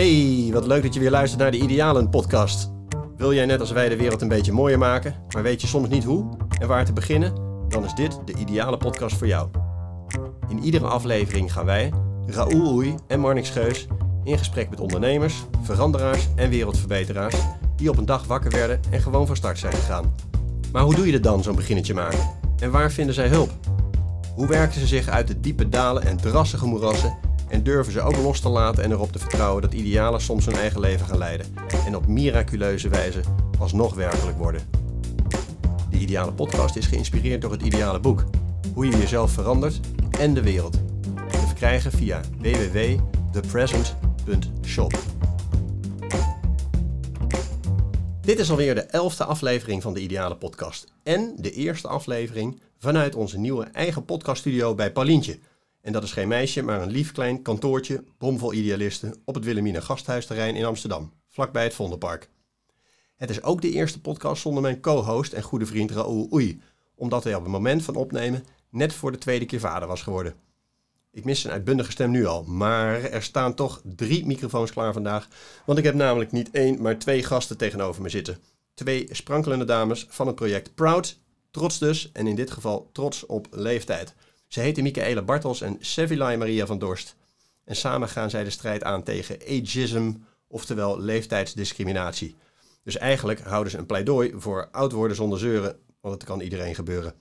Hey, wat leuk dat je weer luistert naar de Idealen podcast. Wil jij net als wij de wereld een beetje mooier maken, maar weet je soms niet hoe en waar te beginnen? Dan is dit de ideale podcast voor jou. In iedere aflevering gaan wij, Raoul Oei en Marnix Geus, in gesprek met ondernemers, veranderaars en wereldverbeteraars die op een dag wakker werden en gewoon van start zijn gegaan. Maar hoe doe je het dan, zo'n beginnetje maken? En waar vinden zij hulp? Hoe werken ze zich uit de diepe dalen en drassige moerassen en durven ze ook los te laten en erop te vertrouwen dat idealen soms hun eigen leven gaan leiden en op miraculeuze wijze alsnog werkelijk worden? De Ideale Podcast is geïnspireerd door het Ideale Boek. Hoe je jezelf verandert en de wereld. Te verkrijgen via www.thepresent.shop. Dit is alweer de elfde aflevering van de Ideale Podcast. En de eerste aflevering vanuit onze nieuwe eigen podcaststudio bij Paulientje. En dat is geen meisje, maar een lief klein kantoortje, bomvol idealisten, op het Wilhelmina Gasthuisterrein in Amsterdam, vlakbij het Vondelpark. Het is ook de eerste podcast zonder mijn co-host en goede vriend Raoul Oei, omdat hij op het moment van opnemen net voor de tweede keer vader was geworden. Ik mis zijn uitbundige stem nu al, maar er staan toch drie microfoons klaar vandaag, want ik heb namelijk niet één, maar twee gasten tegenover me zitten. Twee sprankelende dames van het project Proud, trots dus, en in dit geval trots op leeftijd. Ze heten Michaela Bartels en Sevilay Maria van Dorst. En samen gaan zij de strijd aan tegen ageism, oftewel leeftijdsdiscriminatie. Dus eigenlijk houden ze een pleidooi voor oud worden zonder zeuren, want het kan iedereen gebeuren.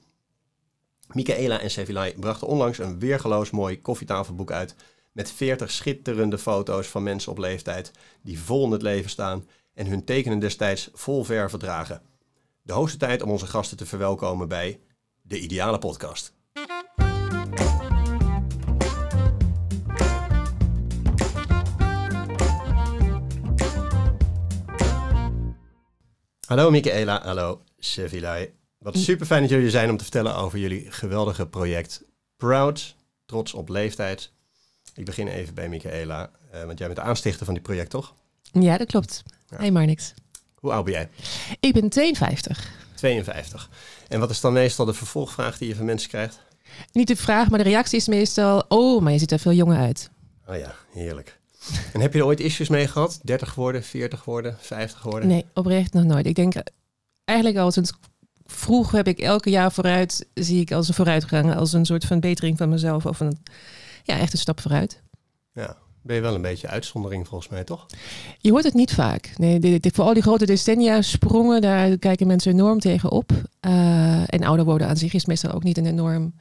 Michaela en Sevilay brachten onlangs een weergeloos mooi koffietafelboek uit met 40 schitterende foto's van mensen op leeftijd die vol in het leven staan en hun tekenen destijds vol ver verdragen. De hoogste tijd om onze gasten te verwelkomen bij de Ideale Podcast. Hallo Michaela, hallo Sevilay. Wat super fijn dat jullie er zijn om te vertellen over jullie geweldige project Proud, trots op leeftijd. Ik begin even bij Michaela, uh, want jij bent de aanstichter van dit project, toch? Ja, dat klopt. Ja. Hey Marnix. Hoe oud ben jij? Ik ben 52. 52. En wat is dan meestal de vervolgvraag die je van mensen krijgt? Niet de vraag, maar de reactie is meestal... Oh, maar je ziet er veel jonger uit. Oh ja, heerlijk. En heb je er ooit issues mee gehad? 30 geworden, 40 geworden, 50 geworden? Nee, oprecht nog nooit. Ik denk eh, eigenlijk al sinds vroeg heb ik elke jaar vooruit... zie ik als een vooruitgang, als een soort van betering van mezelf. Of een, ja, echt een stap vooruit. Ja, ben je wel een beetje uitzondering volgens mij, toch? Je hoort het niet vaak. Nee, dit, dit, voor al die grote decennia sprongen, daar kijken mensen enorm tegen op. Uh, en ouder worden aan zich is meestal ook niet een enorm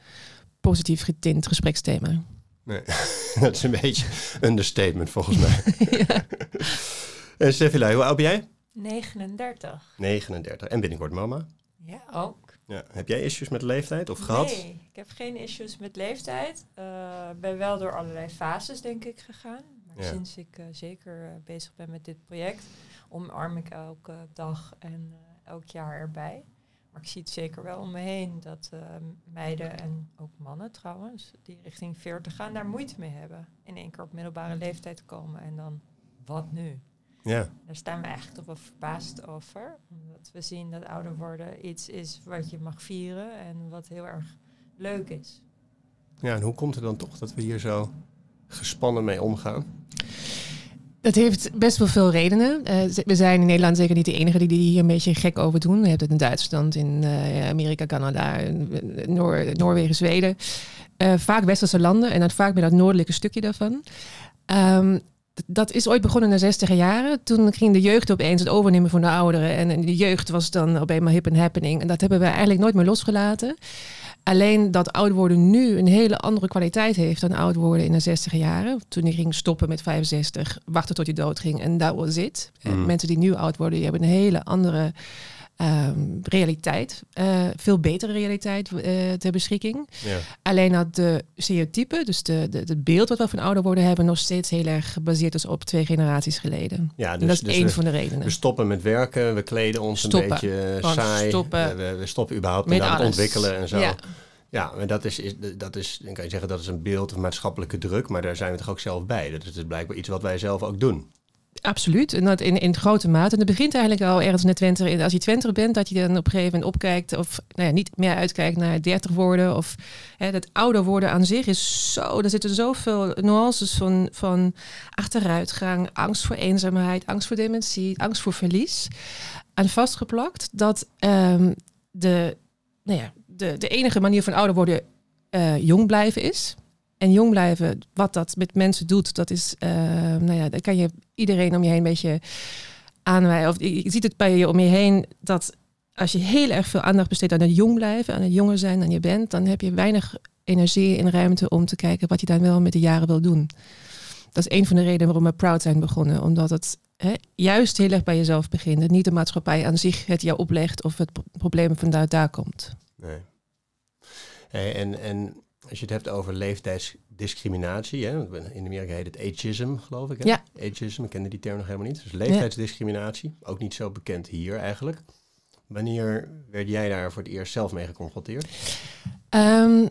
positief getint gespreksthema. Nee, dat is een beetje een understatement volgens mij. ja. En Stefila, hoe oud ben jij? 39. 39. En binnenkort mama? Ja, ook. Ja. Heb jij issues met leeftijd of gehad? Nee, ik heb geen issues met leeftijd. Ik uh, ben wel door allerlei fases, denk ik, gegaan. Maar ja. sinds ik uh, zeker uh, bezig ben met dit project, omarm ik elke dag en elk jaar erbij. Maar ik zie het zeker wel om me heen dat meiden en ook mannen trouwens, die richting 40 gaan, daar moeite mee hebben. In één keer op middelbare leeftijd komen en dan, wat nu? Ja. Daar staan we eigenlijk toch wel verbaasd over. Omdat we zien dat ouder worden iets is wat je mag vieren en wat heel erg leuk is. Ja, en hoe komt het dan toch dat we hier zo gespannen mee omgaan? Dat heeft best wel veel redenen. Uh, we zijn in Nederland zeker niet de enige die hier een beetje gek over doen. We hebben het in Duitsland, in uh, Amerika, Canada, Noor Noorwegen, Zweden. Uh, vaak westerse landen en dan vaak met dat noordelijke stukje daarvan. Um, dat is ooit begonnen in de zestiger jaren. Toen ging de jeugd opeens het overnemen van de ouderen. En de jeugd was dan op eenmaal hip en happening. En dat hebben we eigenlijk nooit meer losgelaten. Alleen dat oud worden nu een hele andere kwaliteit heeft dan oud worden in de zestiger jaren. Toen ik ging stoppen met 65, wachten tot je dood ging en dat was het. Mm. Mensen die nu oud worden, die hebben een hele andere um, realiteit. Uh, veel betere realiteit uh, ter beschikking. Ja. Alleen dat de stereotypen, dus de, de, het beeld wat we van ouder worden hebben, nog steeds heel erg gebaseerd is op twee generaties geleden. Ja, dus, en dat is dus één we, van de redenen. We stoppen met werken, we kleden ons stoppen. een beetje Gewoon saai. Stoppen. We, we, stoppen überhaupt met alles. ontwikkelen en zo. Ja. Ja, maar dat is, is, dat is, dan kan je zeggen dat is een beeld of maatschappelijke druk, maar daar zijn we toch ook zelf bij. Dat is dus blijkbaar iets wat wij zelf ook doen. Absoluut. En dat in, in grote mate. En dat begint eigenlijk al ergens de twintig. Als je twintig bent, dat je dan op een gegeven moment opkijkt. Of nou ja, niet meer uitkijkt naar dertig worden. Of hè, dat ouder worden aan zich is zo. Er zitten zoveel nuances van, van achteruitgang, angst voor eenzaamheid, angst voor dementie, angst voor verlies. Aan vastgeplakt dat um, de, nou ja, de, de enige manier van ouder worden uh, jong blijven is. En jong blijven, wat dat met mensen doet, dat is, uh, nou ja, dan kan je iedereen om je heen een beetje aanwijzen. Of je ziet het bij je om je heen dat als je heel erg veel aandacht besteedt aan het jong blijven, aan het jonger zijn dan je bent, dan heb je weinig energie en ruimte om te kijken wat je dan wel met de jaren wil doen. Dat is een van de redenen waarom we Proud zijn begonnen. Omdat het hè, juist heel erg bij jezelf begint. niet de maatschappij aan zich het jou oplegt of het probleem vanuit daar komt. Nee. En, en als je het hebt over leeftijdsdiscriminatie, hè, in Amerika heet het ageism, geloof ik. Hè? Ja. Ageism, ik kende die term nog helemaal niet. Dus leeftijdsdiscriminatie, ook niet zo bekend hier eigenlijk. Wanneer werd jij daar voor het eerst zelf mee geconfronteerd? Um,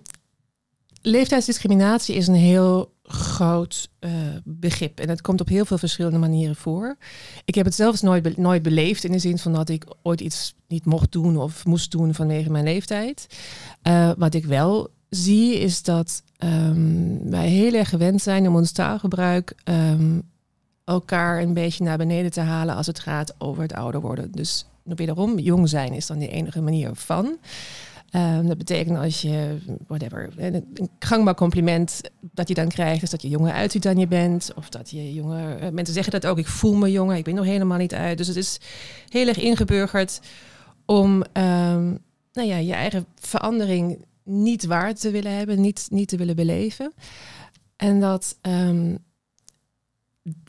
leeftijdsdiscriminatie is een heel groot uh, begrip. En het komt op heel veel verschillende manieren voor. Ik heb het zelfs nooit, be nooit beleefd in de zin van dat ik ooit iets niet mocht doen of moest doen vanwege mijn leeftijd. Uh, wat ik wel zie is dat um, wij heel erg gewend zijn om ons taalgebruik um, elkaar een beetje naar beneden te halen als het gaat over het ouder worden. Dus wederom, jong zijn is dan de enige manier van. Um, dat betekent als je, whatever, een gangbaar compliment dat je dan krijgt, is dat je jonger uitziet dan je bent. Of dat je jonger, uh, mensen zeggen dat ook, ik voel me jonger, ik ben nog helemaal niet uit. Dus het is heel erg ingeburgerd om nou ja, je eigen verandering niet waar te willen hebben, niet, niet te willen beleven. En dat um,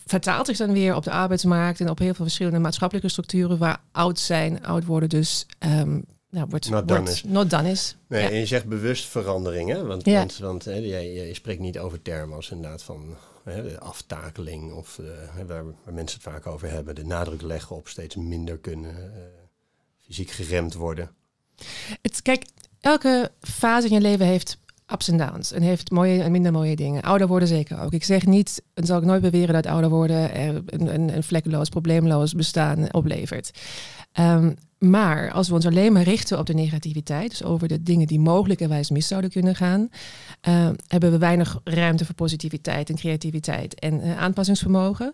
vertaalt zich dan weer op de arbeidsmarkt en op heel veel verschillende maatschappelijke structuren waar oud zijn, oud worden dus um, nou, wordt, not done is. Not done is. Nee, ja. en je zegt bewust verandering, hè? Want, ja. want, want hè, je, je, spreekt niet over termen als inderdaad van hè, de aftakeling of uh, waar, waar, mensen het vaak over hebben, de nadruk leggen op steeds minder kunnen uh, fysiek geremd worden. Het, kijk, elke fase in je leven heeft ups en downs. En heeft mooie en minder mooie dingen. Ouder worden zeker ook. Ik zeg niet, en zal ik nooit beweren dat ouder worden een, een, vlekkeloos, probleemloos bestaan oplevert. Um, maar als we ons alleen maar richten op de negativiteit, dus over de dingen die mogelijkerwijs mis zouden kunnen gaan, uh, hebben we weinig ruimte voor positiviteit en creativiteit en uh, aanpassingsvermogen.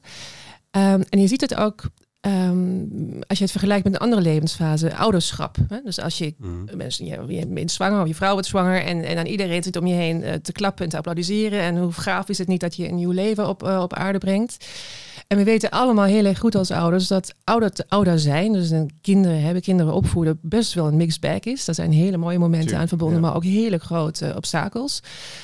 Um, en je ziet het ook Um, als je het vergelijkt met een andere levensfase, ouderschap. Hè? Dus als je, mm. mensen, je, je bent zwanger of je vrouw wordt zwanger en, en dan iedereen zit om je heen uh, te klappen en te applaudisseren. En hoe gaaf is het niet dat je een nieuw leven op, uh, op aarde brengt. En we weten allemaal heel erg goed als ouders dat ouder te ouder zijn, dus een kinderen hebben, kinderen opvoeden, best wel een mixed bag is. Daar zijn hele mooie momenten aan verbonden, ja. maar ook hele grote obstakels.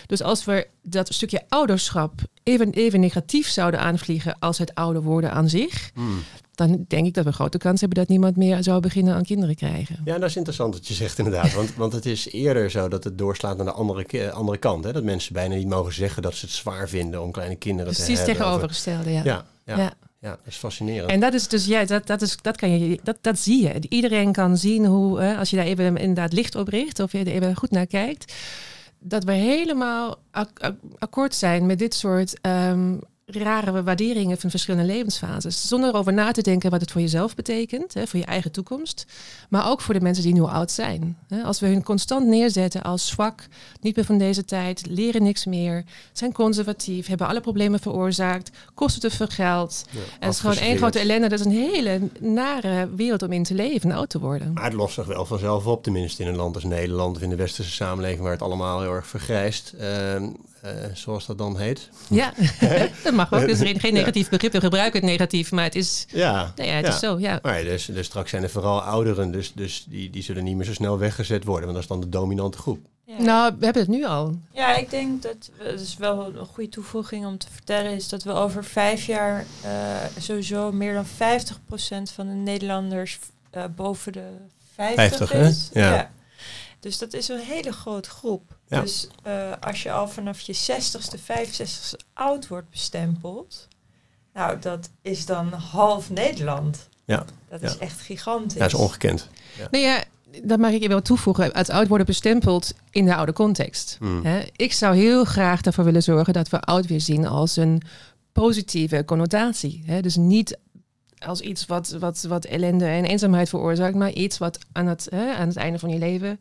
Dus als we dat stukje ouderschap even, even negatief zouden aanvliegen als het ouder worden aan zich, mm dan denk ik dat we grote kans hebben dat niemand meer zou beginnen aan kinderen krijgen. Ja, dat is interessant wat je zegt inderdaad. Want, want het is eerder zo dat het doorslaat naar de andere, andere kant. Hè? Dat mensen bijna niet mogen zeggen dat ze het zwaar vinden om kleine kinderen Precies te hebben. Precies tegenovergestelde, ja. Ja, ja. ja. Ja, dat is fascinerend. En dat is dus, ja, dat, dat, is, dat, kan je, dat, dat zie je. Iedereen kan zien hoe, hè, als je daar even inderdaad licht op richt of je er even goed naar kijkt, dat we helemaal ak akkoord zijn met dit soort um, rare waarderingen van verschillende levensfases. Zonder erover na te denken wat het voor jezelf betekent, hè, voor je eigen toekomst. Maar ook voor de mensen die nu oud zijn. Als we hun constant neerzetten als zwak, niet meer van deze tijd, leren niks meer, zijn conservatief, hebben alle problemen veroorzaakt, kosten te veel geld. Ja, en het is gewoon één grote ellende. Dat is een hele nare wereld om in te leven en oud te worden. Maar het lost zich wel vanzelf op, tenminste in een land als Nederland of in de westerse samenleving waar het allemaal heel erg vergrijst. Uh, uh, zoals dat dan heet. Ja, dat mag ook. Dus geen negatief begrip. We gebruiken het negatief, maar het is, ja, nou ja, het ja. is zo. Ja. Maar dus, dus straks zijn er vooral ouderen, dus, dus die, die zullen niet meer zo snel weggezet worden, want dat is dan de dominante groep. Ja. Nou, we hebben het nu al. Ja, ik denk dat het is wel een goede toevoeging om te vertellen, is dat we over vijf jaar uh, sowieso meer dan 50% van de Nederlanders uh, boven de 50, 50 is. Ja. ja. Dus dat is een hele grote groep. Ja. Dus uh, als je al vanaf je 60ste, 65ste oud wordt bestempeld, nou, dat is dan half Nederland. Ja. Dat is echt gigantisch. Dat is ongekend. Ja. Nee, ja, dat mag ik je wel toevoegen. Het oud worden bestempeld in de oude context. Mm. He, ik zou heel graag ervoor willen zorgen dat we oud weer zien als een positieve connotatie. Hè? Dus niet als iets wat, wat, wat ellende en eenzaamheid veroorzaakt, maar iets wat aan het, hè, aan het einde van je leven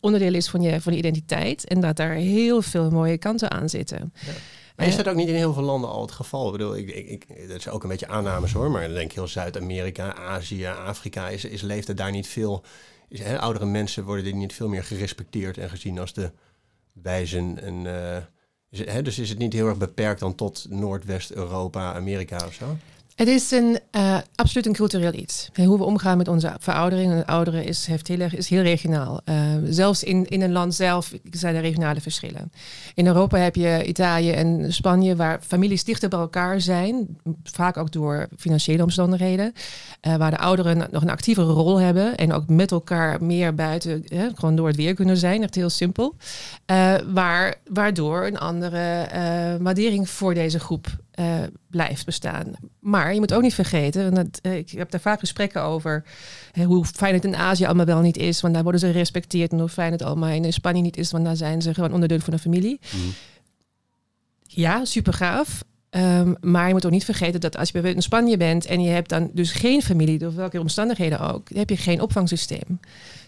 onderdeel is van je, van je identiteit. En dat daar heel veel mooie kanten aan zitten. Ja. Maar is dat ook niet in heel veel landen al het geval? Ik bedoel, ik, ik, ik, dat is ook een beetje aannames hoor, maar dan denk ik heel Zuid-Amerika, Azië, Afrika, is, is, leeft er daar niet veel... Is, hè, oudere mensen worden die niet veel meer gerespecteerd en gezien als de wijzen en... Uh, is het, hè, dus is het niet heel erg beperkt dan tot Noordwest-Europa, Amerika of zo? Het is een, uh, absoluut een cultureel iets. Hoe we omgaan met onze veroudering. En ouderen is, heeft heel, is heel regionaal. Uh, zelfs in, in een land zelf zijn er regionale verschillen. In Europa heb je Italië en Spanje, waar families dichter bij elkaar zijn. Vaak ook door financiële omstandigheden. Uh, waar de ouderen nog een actievere rol hebben. En ook met elkaar meer buiten, gewoon door het weer kunnen zijn. Echt heel simpel. waar, waardoor een andere waardering voor deze groep uh, blijft bestaan. Maar je moet ook niet vergeten, en dat, uh, ik heb daar vaak gesprekken over, hè, hoe fijn het in Azië allemaal wel niet is, want daar worden ze gerespecteerd. En hoe fijn het allemaal in Spanje niet is, want daar zijn ze gewoon onderdeel van een familie. Mm. Ja, super gaaf. Um, maar je moet ook niet vergeten dat als je bijvoorbeeld in Spanje bent en je hebt dan dus geen familie, door welke omstandigheden ook, dan heb je geen opvangsysteem.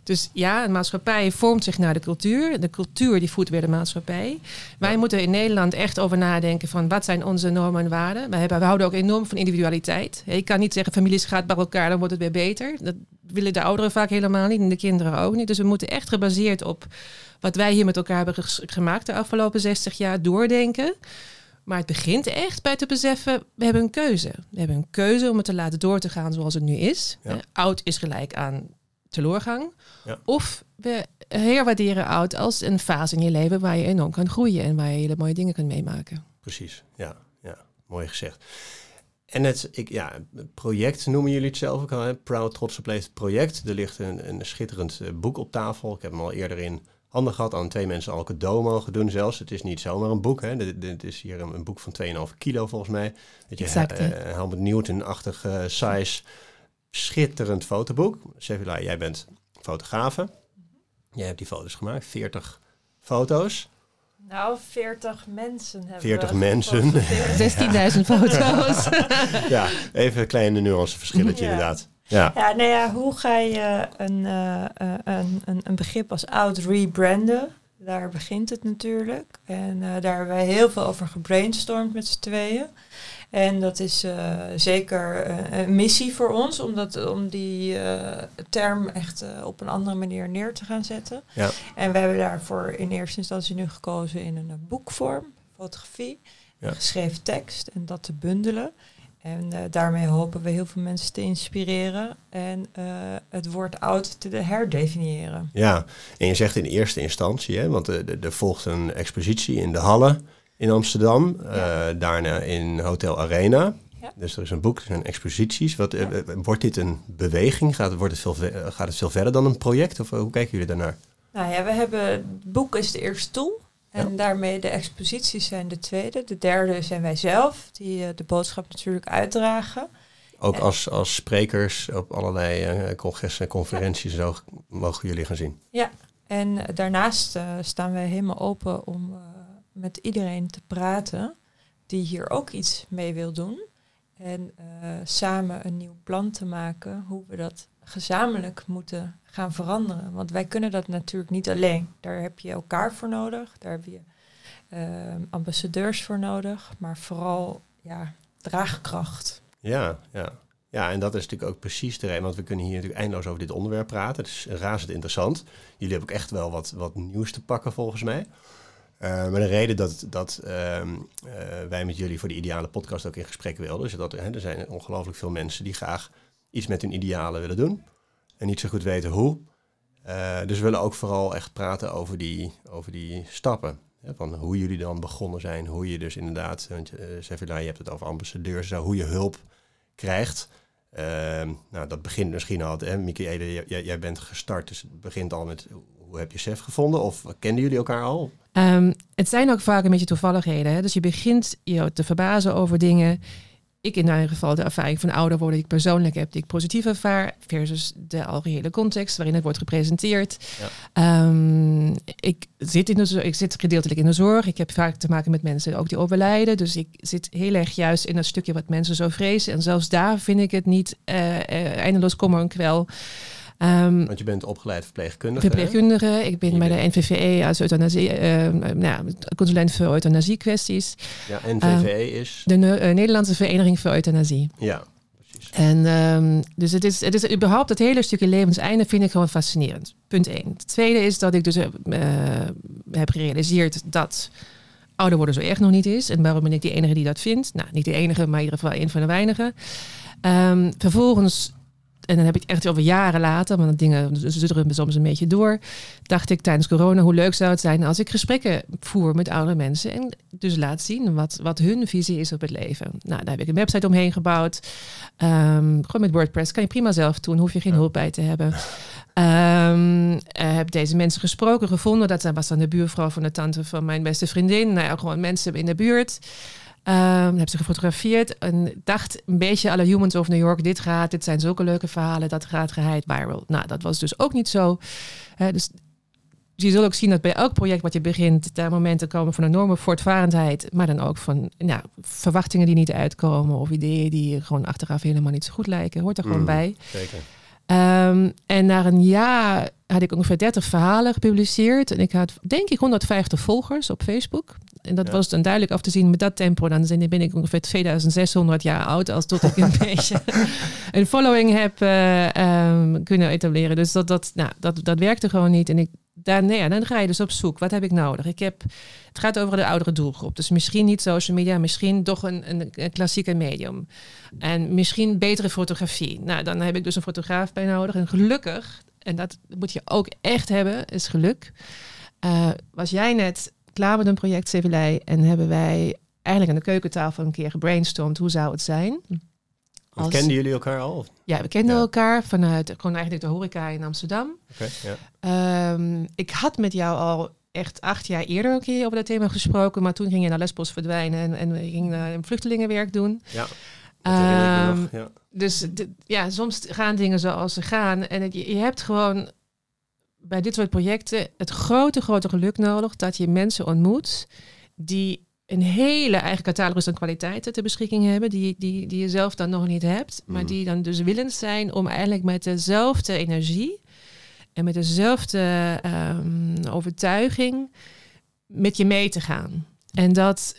Dus ja, een maatschappij vormt zich naar de cultuur. De cultuur die voedt weer de maatschappij. Wij moeten in Nederland echt over nadenken van wat zijn onze normen en waarden. Wij, hebben, we houden ook enorm van individualiteit. Ik kan niet zeggen families gaat bij elkaar, dan wordt het weer beter. Dat willen de ouderen vaak helemaal niet en de kinderen ook niet. Dus we moeten echt gebaseerd op wat wij hier met elkaar hebben gemaakt de afgelopen 60 jaar doordenken. Maar het begint echt bij te beseffen, we hebben een keuze. We hebben een keuze om het te laten door te gaan zoals het nu is. oud is gelijk aan teleurgang. Ja. Of we herwaarderen oud als een fase in je leven waar je enorm kan groeien en waar je hele mooie dingen kunt meemaken. Precies, ja, ja. mooi gezegd. En het ik, ja, project noemen jullie het zelf ook al, hè? Proud Trots Leeftijd project. Er ligt een, een schitterend eh, boek op tafel. Ik heb hem al eerder in handen gehad, aan twee mensen al cadeau mogen doen zelfs. Het is niet zomaar een boek, hè. Dit, dit is hier een, een boek van 2,5 kilo volgens mij. Dat je exact, uh, Helmut Newton-achtig uh, size schitterend fotoboek. Sevilla, jij bent fotografe. Jij hebt die foto's gemaakt, 40 foto's. Nou, 40 mensen hebben 40 mensen. 16.000 foto's. ja, even een kleine nuanceverschilletje ja. inderdaad. Ja. Ja, nou ja, hoe ga je een, uh, een, een, een begrip als oud rebranden? Daar begint het natuurlijk. En uh, daar hebben wij heel veel over gebrainstormd met z'n tweeën. En dat is uh, zeker uh, een missie voor ons, om, dat, om die uh, term echt op een andere manier neer te gaan zetten. Ja. En we hebben daarvoor in eerste instantie nu gekozen in een boekvorm, fotografie, ja. geschreven tekst en dat te bundelen. En daarmee hopen we heel veel mensen te inspireren en het woord oud te herdefiniëren. Ja, en je zegt in eerste instantie, hè, want er volgt een expositie in de Hallen in Amsterdam. Ja. Uh, daarna in Hotel Arena. Ja. Dus er is een boek, er zijn exposities. Wat, ja. uh, wordt dit een beweging? Gaat, wordt het veel, gaat het veel verder dan een project? Of hoe kijken jullie daarnaar? Nou ja, we hebben, het boek is de eerste tool. En daarmee de exposities zijn de tweede. De derde zijn wij zelf, die uh, de boodschap natuurlijk uitdragen. Ook als, als sprekers op allerlei uh, congressen en conferenties zo mogen jullie gaan zien. Ja, en daarnaast staan wij helemaal open om met iedereen te praten die hier ook iets mee wil doen. En uh, samen een nieuw plan te maken hoe we dat gezamenlijk moeten gaan veranderen. Want wij kunnen dat natuurlijk niet alleen. Daar heb je elkaar voor nodig, daar heb je uh, ambassadeurs voor nodig, maar vooral ja, draagkracht. Ja, ja. Ja, en dat is natuurlijk ook precies de reden, want we kunnen hier natuurlijk eindeloos over dit onderwerp praten. Het is razend interessant. Jullie hebben ook echt wel wat, wat nieuws te pakken volgens mij. Uh, maar de reden dat, dat uh, uh, wij met jullie voor de ideale podcast ook in gesprek wilden, is dat er zijn ongelooflijk veel mensen die graag iets met hun idealen willen doen en niet zo goed weten hoe. Eh, dus we willen ook vooral echt praten over die, over die stappen. Van hoe jullie dan begonnen zijn, hoe je dus inderdaad, want je hebt het over ambassadeurs, hoe je hulp krijgt. Ehm, nou, dat begint misschien al, hè, jij, jij bent gestart, dus het begint al met hoe heb je SEF gevonden of kenden jullie elkaar al? Um, het zijn ook vaak een beetje toevalligheden. Hè? Dus je begint je te verbazen over dingen. ik in ieder geval de ervaring van ouder worden die ik persoonlijk heb, die ik positief ervaar, versus de algehele context waarin het wordt gepresenteerd. Ja. Ehm, ik, zit in de, ik zit gedeeltelijk in de zorg. Ik heb vaak te maken met mensen ook die overlijden. Dus ik zit heel erg juist in dat stukje wat mensen zo vrezen. En zelfs daar vind ik het niet eh, eindeloos kommer en kwel. Ehm, Want je bent opgeleid verpleegkundige. hè? verpleegkundige. Ik ben Je bij de NVVE als euthanasie, eh, nou, consulent voor euthanasie kwesties. Ja, NVVE is. De Ne- eh, Nederlandse Vereniging voor Euthanasie. Ja, precies. En ehm, dus het is, het is überhaupt het hele stukje levenseinde vind ik gewoon fascinerend. Punt één. Het tweede is dat ik dus eh, heb gerealiseerd dat ouder worden zo erg nog niet is. En waarom ben ik die enige die dat vindt? Nou, niet de enige, maar in ieder geval een van de weinigen. Ehm, vervolgens, en dan heb ik het echt over jaren later, want dingen zudderen soms een beetje door. Dacht ik tijdens corona, hoe leuk zou het zijn als ik gesprekken voer met oudere mensen. En dus laat zien wat, wat hun visie is op het leven. Nou, daar heb ik een website omheen gebouwd. Ehm, gewoon met WordPress kan je prima zelf doen, hoef je geen hulp bij te hebben. Ehm, eh, heb deze mensen gesproken, gevonden. Dat was dan de buurvrouw van de tante van mijn beste vriendin. Nou ja, gewoon mensen in de buurt. Ehm, heb ze gefotografeerd en dacht een beetje alle Humans of New York. Dit gaat, dit zijn zulke leuke verhalen, dat gaat geheid viral. Nou, dat was dus ook niet zo. Dus je zult ook zien dat bij elk project wat je begint, daar momenten komen van enorme voortvarendheid, maar dan ook van nou, verwachtingen die niet uitkomen of ideeën die gewoon achteraf helemaal niet zo goed lijken. Hoort er gewoon Mm. bij. Zeker. Ehm, en na een jaar had ik ongeveer 30 verhalen gepubliceerd. En ik had denk ik 150 volgers op Facebook. En dat Ja. was dan duidelijk af te zien met dat tempo. Dan zijn- ben ik ongeveer 2600 jaar oud. Als tot ik een beetje een following heb eh, ehm, kunnen etableren. Dus dat, dat, nou, dat, dat werkte gewoon niet. En ik, daar, nee, dan ga je dus op zoek. Wat heb ik nodig? Ik heb, het gaat over de oudere doelgroep. Dus misschien niet social media, misschien toch een, een, een klassieke medium. En misschien betere fotografie. Nou, dan heb ik dus een fotograaf bij nodig. En gelukkig, en dat moet je ook echt hebben, is geluk. Eh, was jij net klaar met een project Sevilij en hebben wij eigenlijk aan de keukentafel een keer gebrainstormd hoe zou het zijn? Want Als- Kenden jullie elkaar al? Ja, we kenden Ja. elkaar vanuit gewoon eigenlijk de horeca in Amsterdam. ja. Ehm, ik had met jou al echt acht jaar eerder een keer over dat thema gesproken, maar toen ging je naar Lesbos verdwijnen en, en we gingen een vluchtelingenwerk doen. ja. Ik me Ehm, nog. Ja. dus d- ja, soms gaan dingen zoals ze gaan. En het- je, je hebt gewoon bij dit soort projecten het grote, grote geluk nodig dat je mensen ontmoet die een hele eigen catalogus aan kwaliteiten ter beschikking hebben, die, die, die je zelf dan nog niet hebt, maar Mhm. die dan dus willend zijn om eigenlijk met dezelfde energie en met dezelfde ehm, overtuiging met je mee te gaan. En dat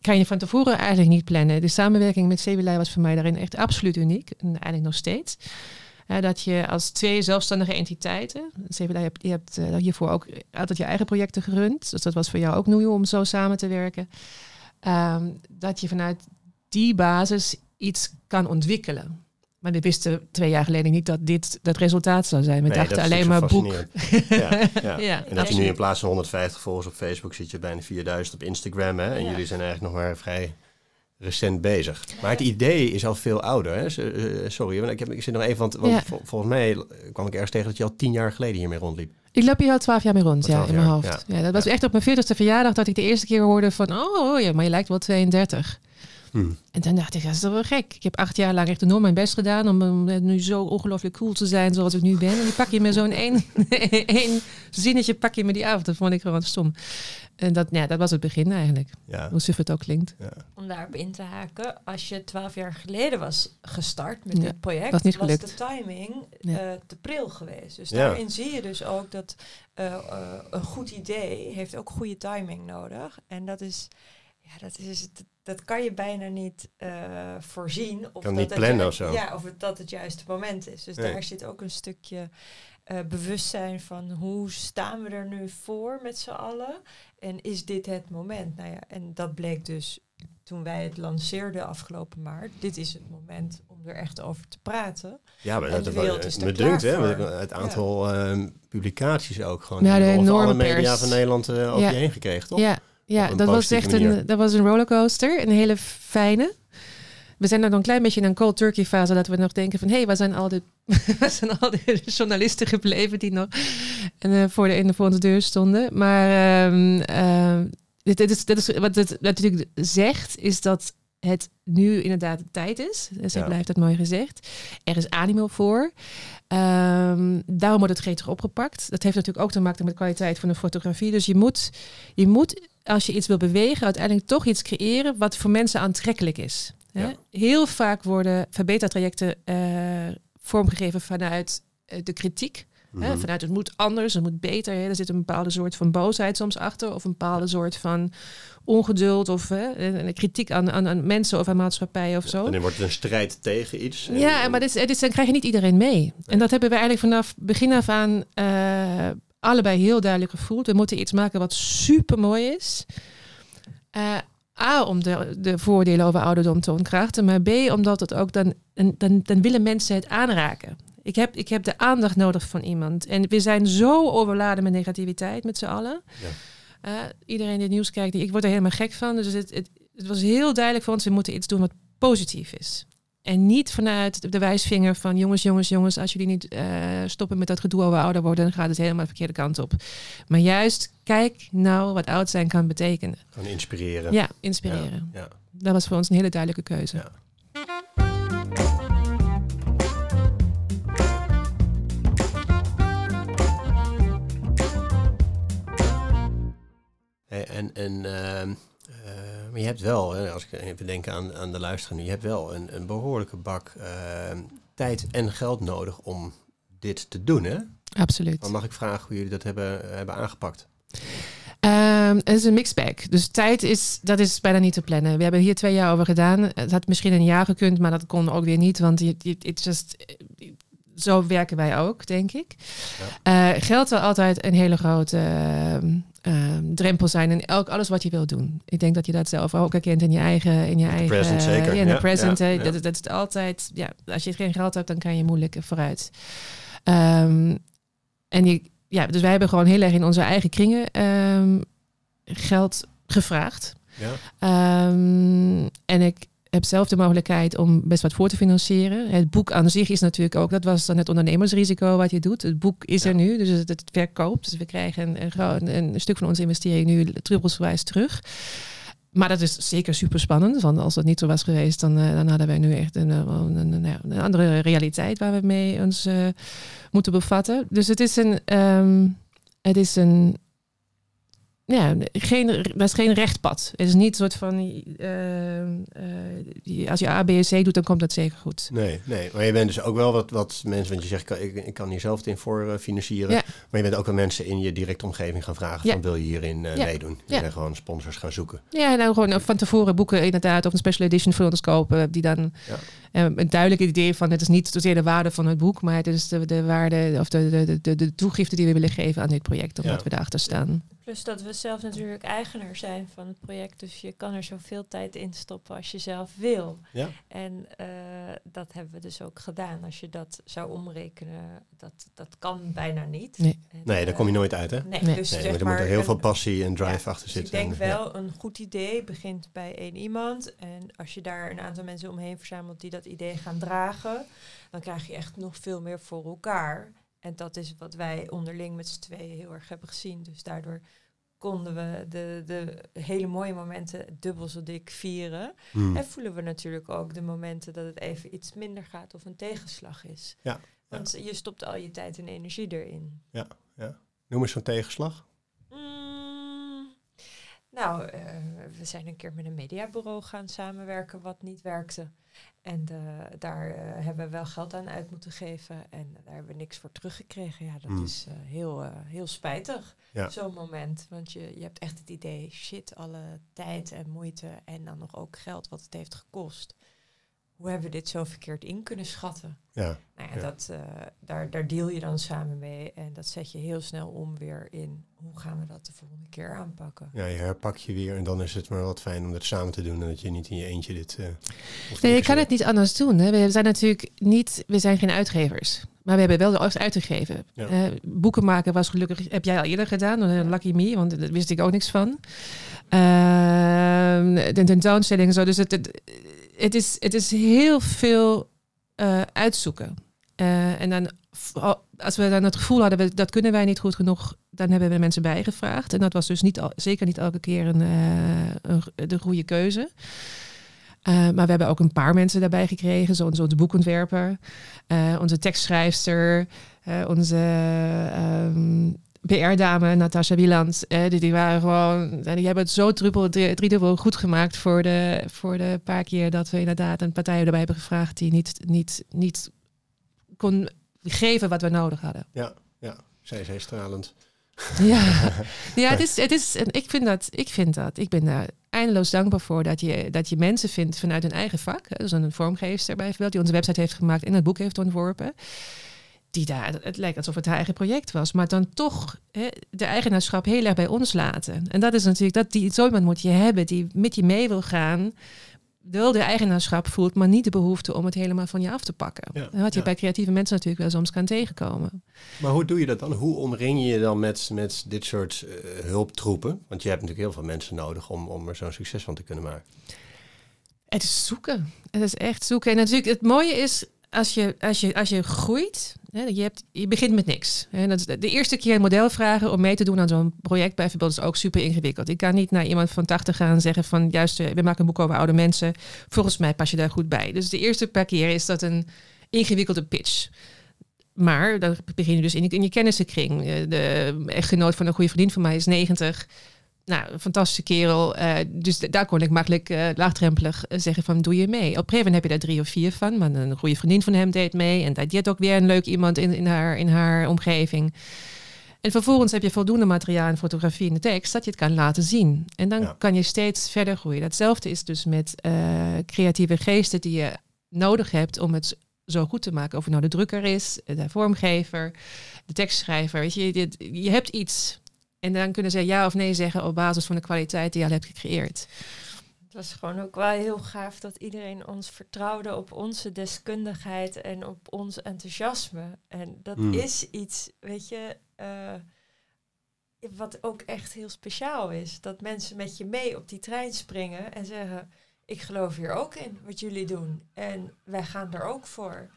kan je van tevoren eigenlijk niet plannen. De samenwerking met Sevilij was voor mij daarin echt absoluut uniek. En eigenlijk nog steeds. Hè, dat je als twee zelfstandige entiteiten... Sevilij, je hebt, je hebt eh, hiervoor ook altijd je eigen projecten gerund. Dus dat was voor jou ook nieuw om zo samen te werken. Ehm, dat je vanuit die basis iets kan ontwikkelen. Maar we wisten twee jaar geleden niet dat dit het resultaat zou zijn. We Nee, dachten dat alleen maar boek. Ja, ja. Ja, en dat je nu in plaats van 150 volgers op Facebook zit je bijna 4000 op Instagram. Hè? En jullie zijn eigenlijk nog maar vrij recent bezig. Maar het idee is al veel ouder. Hè? S- eh, sorry, want ik, heb, ik zit nog even... Want, want Ja. vol- volgens mij kwam ik ergens tegen dat je al tien jaar geleden hiermee rondliep. Ik loop hier al twaalf jaar mee rond, ja, 12 in mijn hoofd. Ja. dat was echt op mijn 40ste verjaardag dat ik de eerste keer hoorde van... Oh, oh ja, maar je lijkt wel 32. Hm. En toen dacht ik, dat is toch wel gek. Ik heb acht jaar lang echt enorm mijn best gedaan om um, nu zo ongelooflijk cool te zijn zoals ik nu ben. En die pak je me zo'n één, één zinnetje, pak je me die af. Dat vond ik gewoon stom. En dat, ja, dat was het begin eigenlijk. Ja. Hoe suf het ook klinkt. ja. Om daarop in te haken, als je twaalf jaar geleden was gestart met Ja, dit project, was niet was gelukt. de timing Ja. eh, te pril geweest. Dus Ja. daarin zie je dus ook dat eh, eh, een goed idee heeft ook goede timing nodig. En dat is, ja, dat is, dat, dat kan je bijna niet eh, voorzien. Of Kan dat niet het plannen of zo. Ja, of het, dat het juiste moment is. Dus Nee. daar zit ook een stukje eh, bewustzijn van hoe staan we er nu voor met z'n allen? En is dit het moment? Nou ja, en dat bleek dus toen wij het lanceerden afgelopen maart. Dit is het moment om er echt over te praten. Ja, maar En dat de dat- wereld is er me klaar dunkt, hè, het aantal ehm, publicaties ook gewoon. Ja, de Of alle enorme media pers. van Nederland eh, over Ja. je heen gekregen, toch? Ja, ja dat was echt manier. een, dat was een rollercoaster. Een hele fijne. We zijn nog een klein beetje in een cold turkey fase dat we nog denken van hé, hey, waar zijn al die, waar zijn al die journalisten gebleven die nog en, eh, voor, de, in de, voor onze deur stonden. Maar ehm, ehm, dit, dit is, dit is wat het natuurlijk zegt, is dat het nu inderdaad de tijd is. Zo Ja. blijft dat mooi gezegd. Er is animo voor. Ehm, daarom wordt het gretig opgepakt. Dat heeft natuurlijk ook te maken met de kwaliteit van de fotografie. Dus je moet, je moet, als je iets wil bewegen, uiteindelijk toch iets creëren wat voor mensen aantrekkelijk is. Hè? Ja. Heel vaak worden verbetertrajecten eh, vormgegeven vanuit eh, de kritiek. Hè, Mhm. vanuit het moet anders, het moet beter. Hè. Er zit een bepaalde soort van boosheid soms achter. Of een bepaalde soort van ongeduld. Of hè, een, kritiek aan, aan, aan mensen of aan maatschappijen of zo. En dan wordt het een strijd tegen iets. En- Ja, maar dit, dit is- dan krijg je niet iedereen mee. En dat hebben we eigenlijk vanaf begin af aan eh, allebei heel duidelijk gevoeld. We moeten iets maken wat super mooi is. Eh, A, om de, de voordelen over ouderdom te ontkrachten. Maar B, omdat het ook dan, dan, dan willen mensen het aanraken. Ik heb, ik heb de aandacht nodig van iemand. En we zijn zo overladen met negativiteit met z'n allen. Ja. Eh, iedereen die het nieuws kijkt, ik word er helemaal gek van. Dus het, het, het was heel duidelijk voor ons, we moeten iets doen wat positief is. En niet vanuit de wijsvinger van jongens, jongens, jongens, als jullie niet eh, stoppen met dat gedoe over ouder worden, dan gaat het helemaal de verkeerde kant op. Maar juist, kijk nou wat oud zijn kan betekenen. Gewoon inspireren. Ja, inspireren. Ja. Dat was voor ons een hele duidelijke keuze. Ja. En en ehm, eh, maar je hebt wel, als ik even denk aan, aan de luisteraar nu, je hebt wel een, een behoorlijke bak ehm, tijd en geld nodig om dit te doen. Hè? Absoluut. Dan mag ik vragen hoe jullie dat hebben, hebben aangepakt. Ehm, het is een bag. Dus tijd is, dat is bijna niet te plannen. We hebben hier twee jaar over gedaan. Het had misschien een jaar gekund, maar dat kon ook weer niet. Want het just, zo werken wij ook, denk ik. Eh, geld zal altijd een hele grote ehm, ehm, drempel zijn in elk, alles wat je wilt doen. Ik denk dat je dat zelf ook herkent in je eigen... In je eigen present zeker. In de present. ja, hè. ja. Dat, dat is altijd... Ja, als je geen geld hebt, dan kan je moeilijk vooruit. Ehm, en je, ja, dus wij hebben gewoon heel erg in onze eigen kringen ehm, geld gevraagd. Ja? Ehm, en ik heb zelf de mogelijkheid om best wat voor te financieren. Het boek aan zich is natuurlijk ook, dat was dan het ondernemersrisico wat je doet. Het boek is Ja. er nu, dus het, het verkoopt. Dus we krijgen een, een, stuk van onze investering nu druppelsgewijs terug. Maar dat is zeker super spannend. Want als dat niet zo was geweest, dan, eh, dan hadden wij nu echt een, eh, een, een andere realiteit waar we mee ons eh, moeten bevatten. Dus het is een. ehm, het is een. Ja, geen, dat is geen rechtpad. Het is niet een soort van. eh, eh, die- als je A, B en C doet, dan komt dat zeker goed. Nee, nee, maar je bent dus ook wel wat, wat mensen, want je zegt, ik, kan- ik, kan hier zelf het in voor eh, financieren. Ja. Maar je bent ook wel mensen in je directe omgeving gaan vragen Ja. van wil je hierin eh, Ja. meedoen? Je bent gewoon sponsors gaan zoeken. Ja, nou gewoon van tevoren boeken inderdaad. Of een special edition voor ons kopen. Die dan Ja. Een duidelijk idee van... Het is niet zozeer de waarde van het boek. Maar het is de, de waarde of de, de, de, de, toegifte die we willen geven aan dit project. Omdat Ja. we daarachter staan. Plus dat we zelf natuurlijk eigenaar zijn van het project. Dus je kan er zoveel tijd in stoppen als je zelf wil. Ja. En eh, dat hebben we dus ook gedaan. Als je dat zou omrekenen, dat, dat kan bijna niet. Nee. En, Nee, daar kom je eh, nooit uit, hè? Nee, Nee. dus Nee, zeg maar er moet er heel een- veel passie en drive ja, achter dus zitten. Ik denk En, ja. wel, een goed idee begint bij één iemand. En als je daar een aantal mensen omheen verzamelt die dat idee gaan dragen, dan krijg je echt nog veel meer voor elkaar. En dat is wat wij onderling met z'n tweeën heel erg hebben gezien. Dus daardoor konden we de, de hele mooie momenten dubbel zo dik vieren. Hmm. En voelen we natuurlijk ook de momenten dat het even iets minder gaat of een tegenslag is. Ja, Want je stopt al je tijd en energie erin. Noem eens zo'n tegenslag. Mm, nou, eh, we zijn een keer met een mediabureau gaan samenwerken wat niet werkte. En eh, daar eh, hebben we wel geld aan uit moeten geven. En daar hebben we niks voor teruggekregen. Ja, dat Hmm. is heel, heel spijtig. Ja. Zo'n moment. Want je, je hebt echt het idee, shit, alle tijd en moeite. En dan nog ook geld wat het heeft gekost. Hoe hebben we dit zo verkeerd in kunnen schatten? Ja, Nou ja, Ja. Dat, eh, daar, daar deal je dan samen mee. En dat zet je heel snel om weer in hoe gaan we dat de volgende keer aanpakken. ja, je herpak je weer en dan is het maar wat fijn om het samen te doen en dat je niet in je eentje dit. eh hoeft Nee, je kan het niet anders doen. Hè. We zijn natuurlijk niet, we zijn geen uitgevers. Maar we hebben wel de uit te geven. Ja. Eh, boeken maken was gelukkig, heb jij al eerder gedaan, Lucky Me, want daar wist ik ook niks van. Ehm, de tentoonstelling en zo. Dus het, het, het, is, het is heel veel eh, uitzoeken. Eh, en dan, als we dan het gevoel hadden, dat kunnen wij niet goed genoeg, dan hebben we mensen bijgevraagd. En dat was dus niet al, zeker niet elke keer een, eh, de goede keuze. maar we hebben ook een paar mensen daarbij gekregen, zoals onze boekontwerper, onze tekstschrijfster, onze um, PR-dame Natasha Wieland, die, die, waren gewoon, die hebben het zo druppel, driedubbel goed gemaakt voor de, voor de paar keer dat we inderdaad een partij erbij hebben gevraagd die niet, niet, niet kon geven wat we nodig hadden. Ja, ja. zij zei stralend. Ja, ja het is, het is, en ik vind dat, ik vind dat, ik ben daar eindeloos dankbaar voor dat je, dat je mensen vindt vanuit hun eigen vak. Dus een vormgeefster bijvoorbeeld, die onze website heeft gemaakt en het boek heeft ontworpen. Die daar, het lijkt alsof het haar eigen project was, maar dan toch hè, de eigenaarschap heel erg bij ons laten. En dat is natuurlijk, dat die, zo iemand moet je hebben die met je mee wil gaan wel de eigenaarschap voelt, maar niet de behoefte om het helemaal van je af te pakken. Ja, wat je bij creatieve mensen natuurlijk wel soms kan tegenkomen. Maar hoe doe je dat dan? Hoe omring je je dan met, met dit soort uh, hulptroepen? Want je hebt natuurlijk heel veel mensen nodig om, om er zo'n succes van te kunnen maken. Het is zoeken. Het is echt zoeken. En natuurlijk, het mooie is, als je, als je, als je groeit, je, hebt, je begint met niks. Dat de, eerste keer een model vragen om mee te doen aan zo'n project bijvoorbeeld is ook super ingewikkeld. Ik kan niet naar iemand van 80 gaan en zeggen van juist, eh, we maken een boek over oude mensen. Volgens mij pas je daar goed bij. Dus de eerste paar keer is dat een ingewikkelde pitch. Maar dan begin je dus in, in je kennissenkring. Eh, de echtgenoot van een goede vriend van mij is 90 nou, een fantastische kerel. Uh, dus daar kon ik makkelijk uh, laagdrempelig eh, zeggen van doe je mee. Op een gegeven moment heb je daar drie of vier van. Maar een goede vriendin van hem deed mee. En die had ook weer een leuk iemand in, in, haar, in haar omgeving. En vervolgens heb je voldoende materiaal en fotografie in de tekst dat je het kan laten zien. En dan kan je steeds verder groeien. Hetzelfde is dus met creatieve geesten die je nodig hebt om het zo goed te maken. Of het nou de drukker is, de vormgever, de tekstschrijver. Weet je, je, je hebt iets en dan kunnen ze ja of nee zeggen op basis van de kwaliteit die je al hebt gecreëerd. Het was gewoon ook wel heel gaaf dat iedereen ons vertrouwde op onze deskundigheid en op ons enthousiasme. En dat hmm. is iets, weet je, uh, wat ook echt heel speciaal is. Dat mensen met je mee op die trein springen en zeggen: Ik geloof hier ook in wat jullie doen. En wij gaan er ook voor.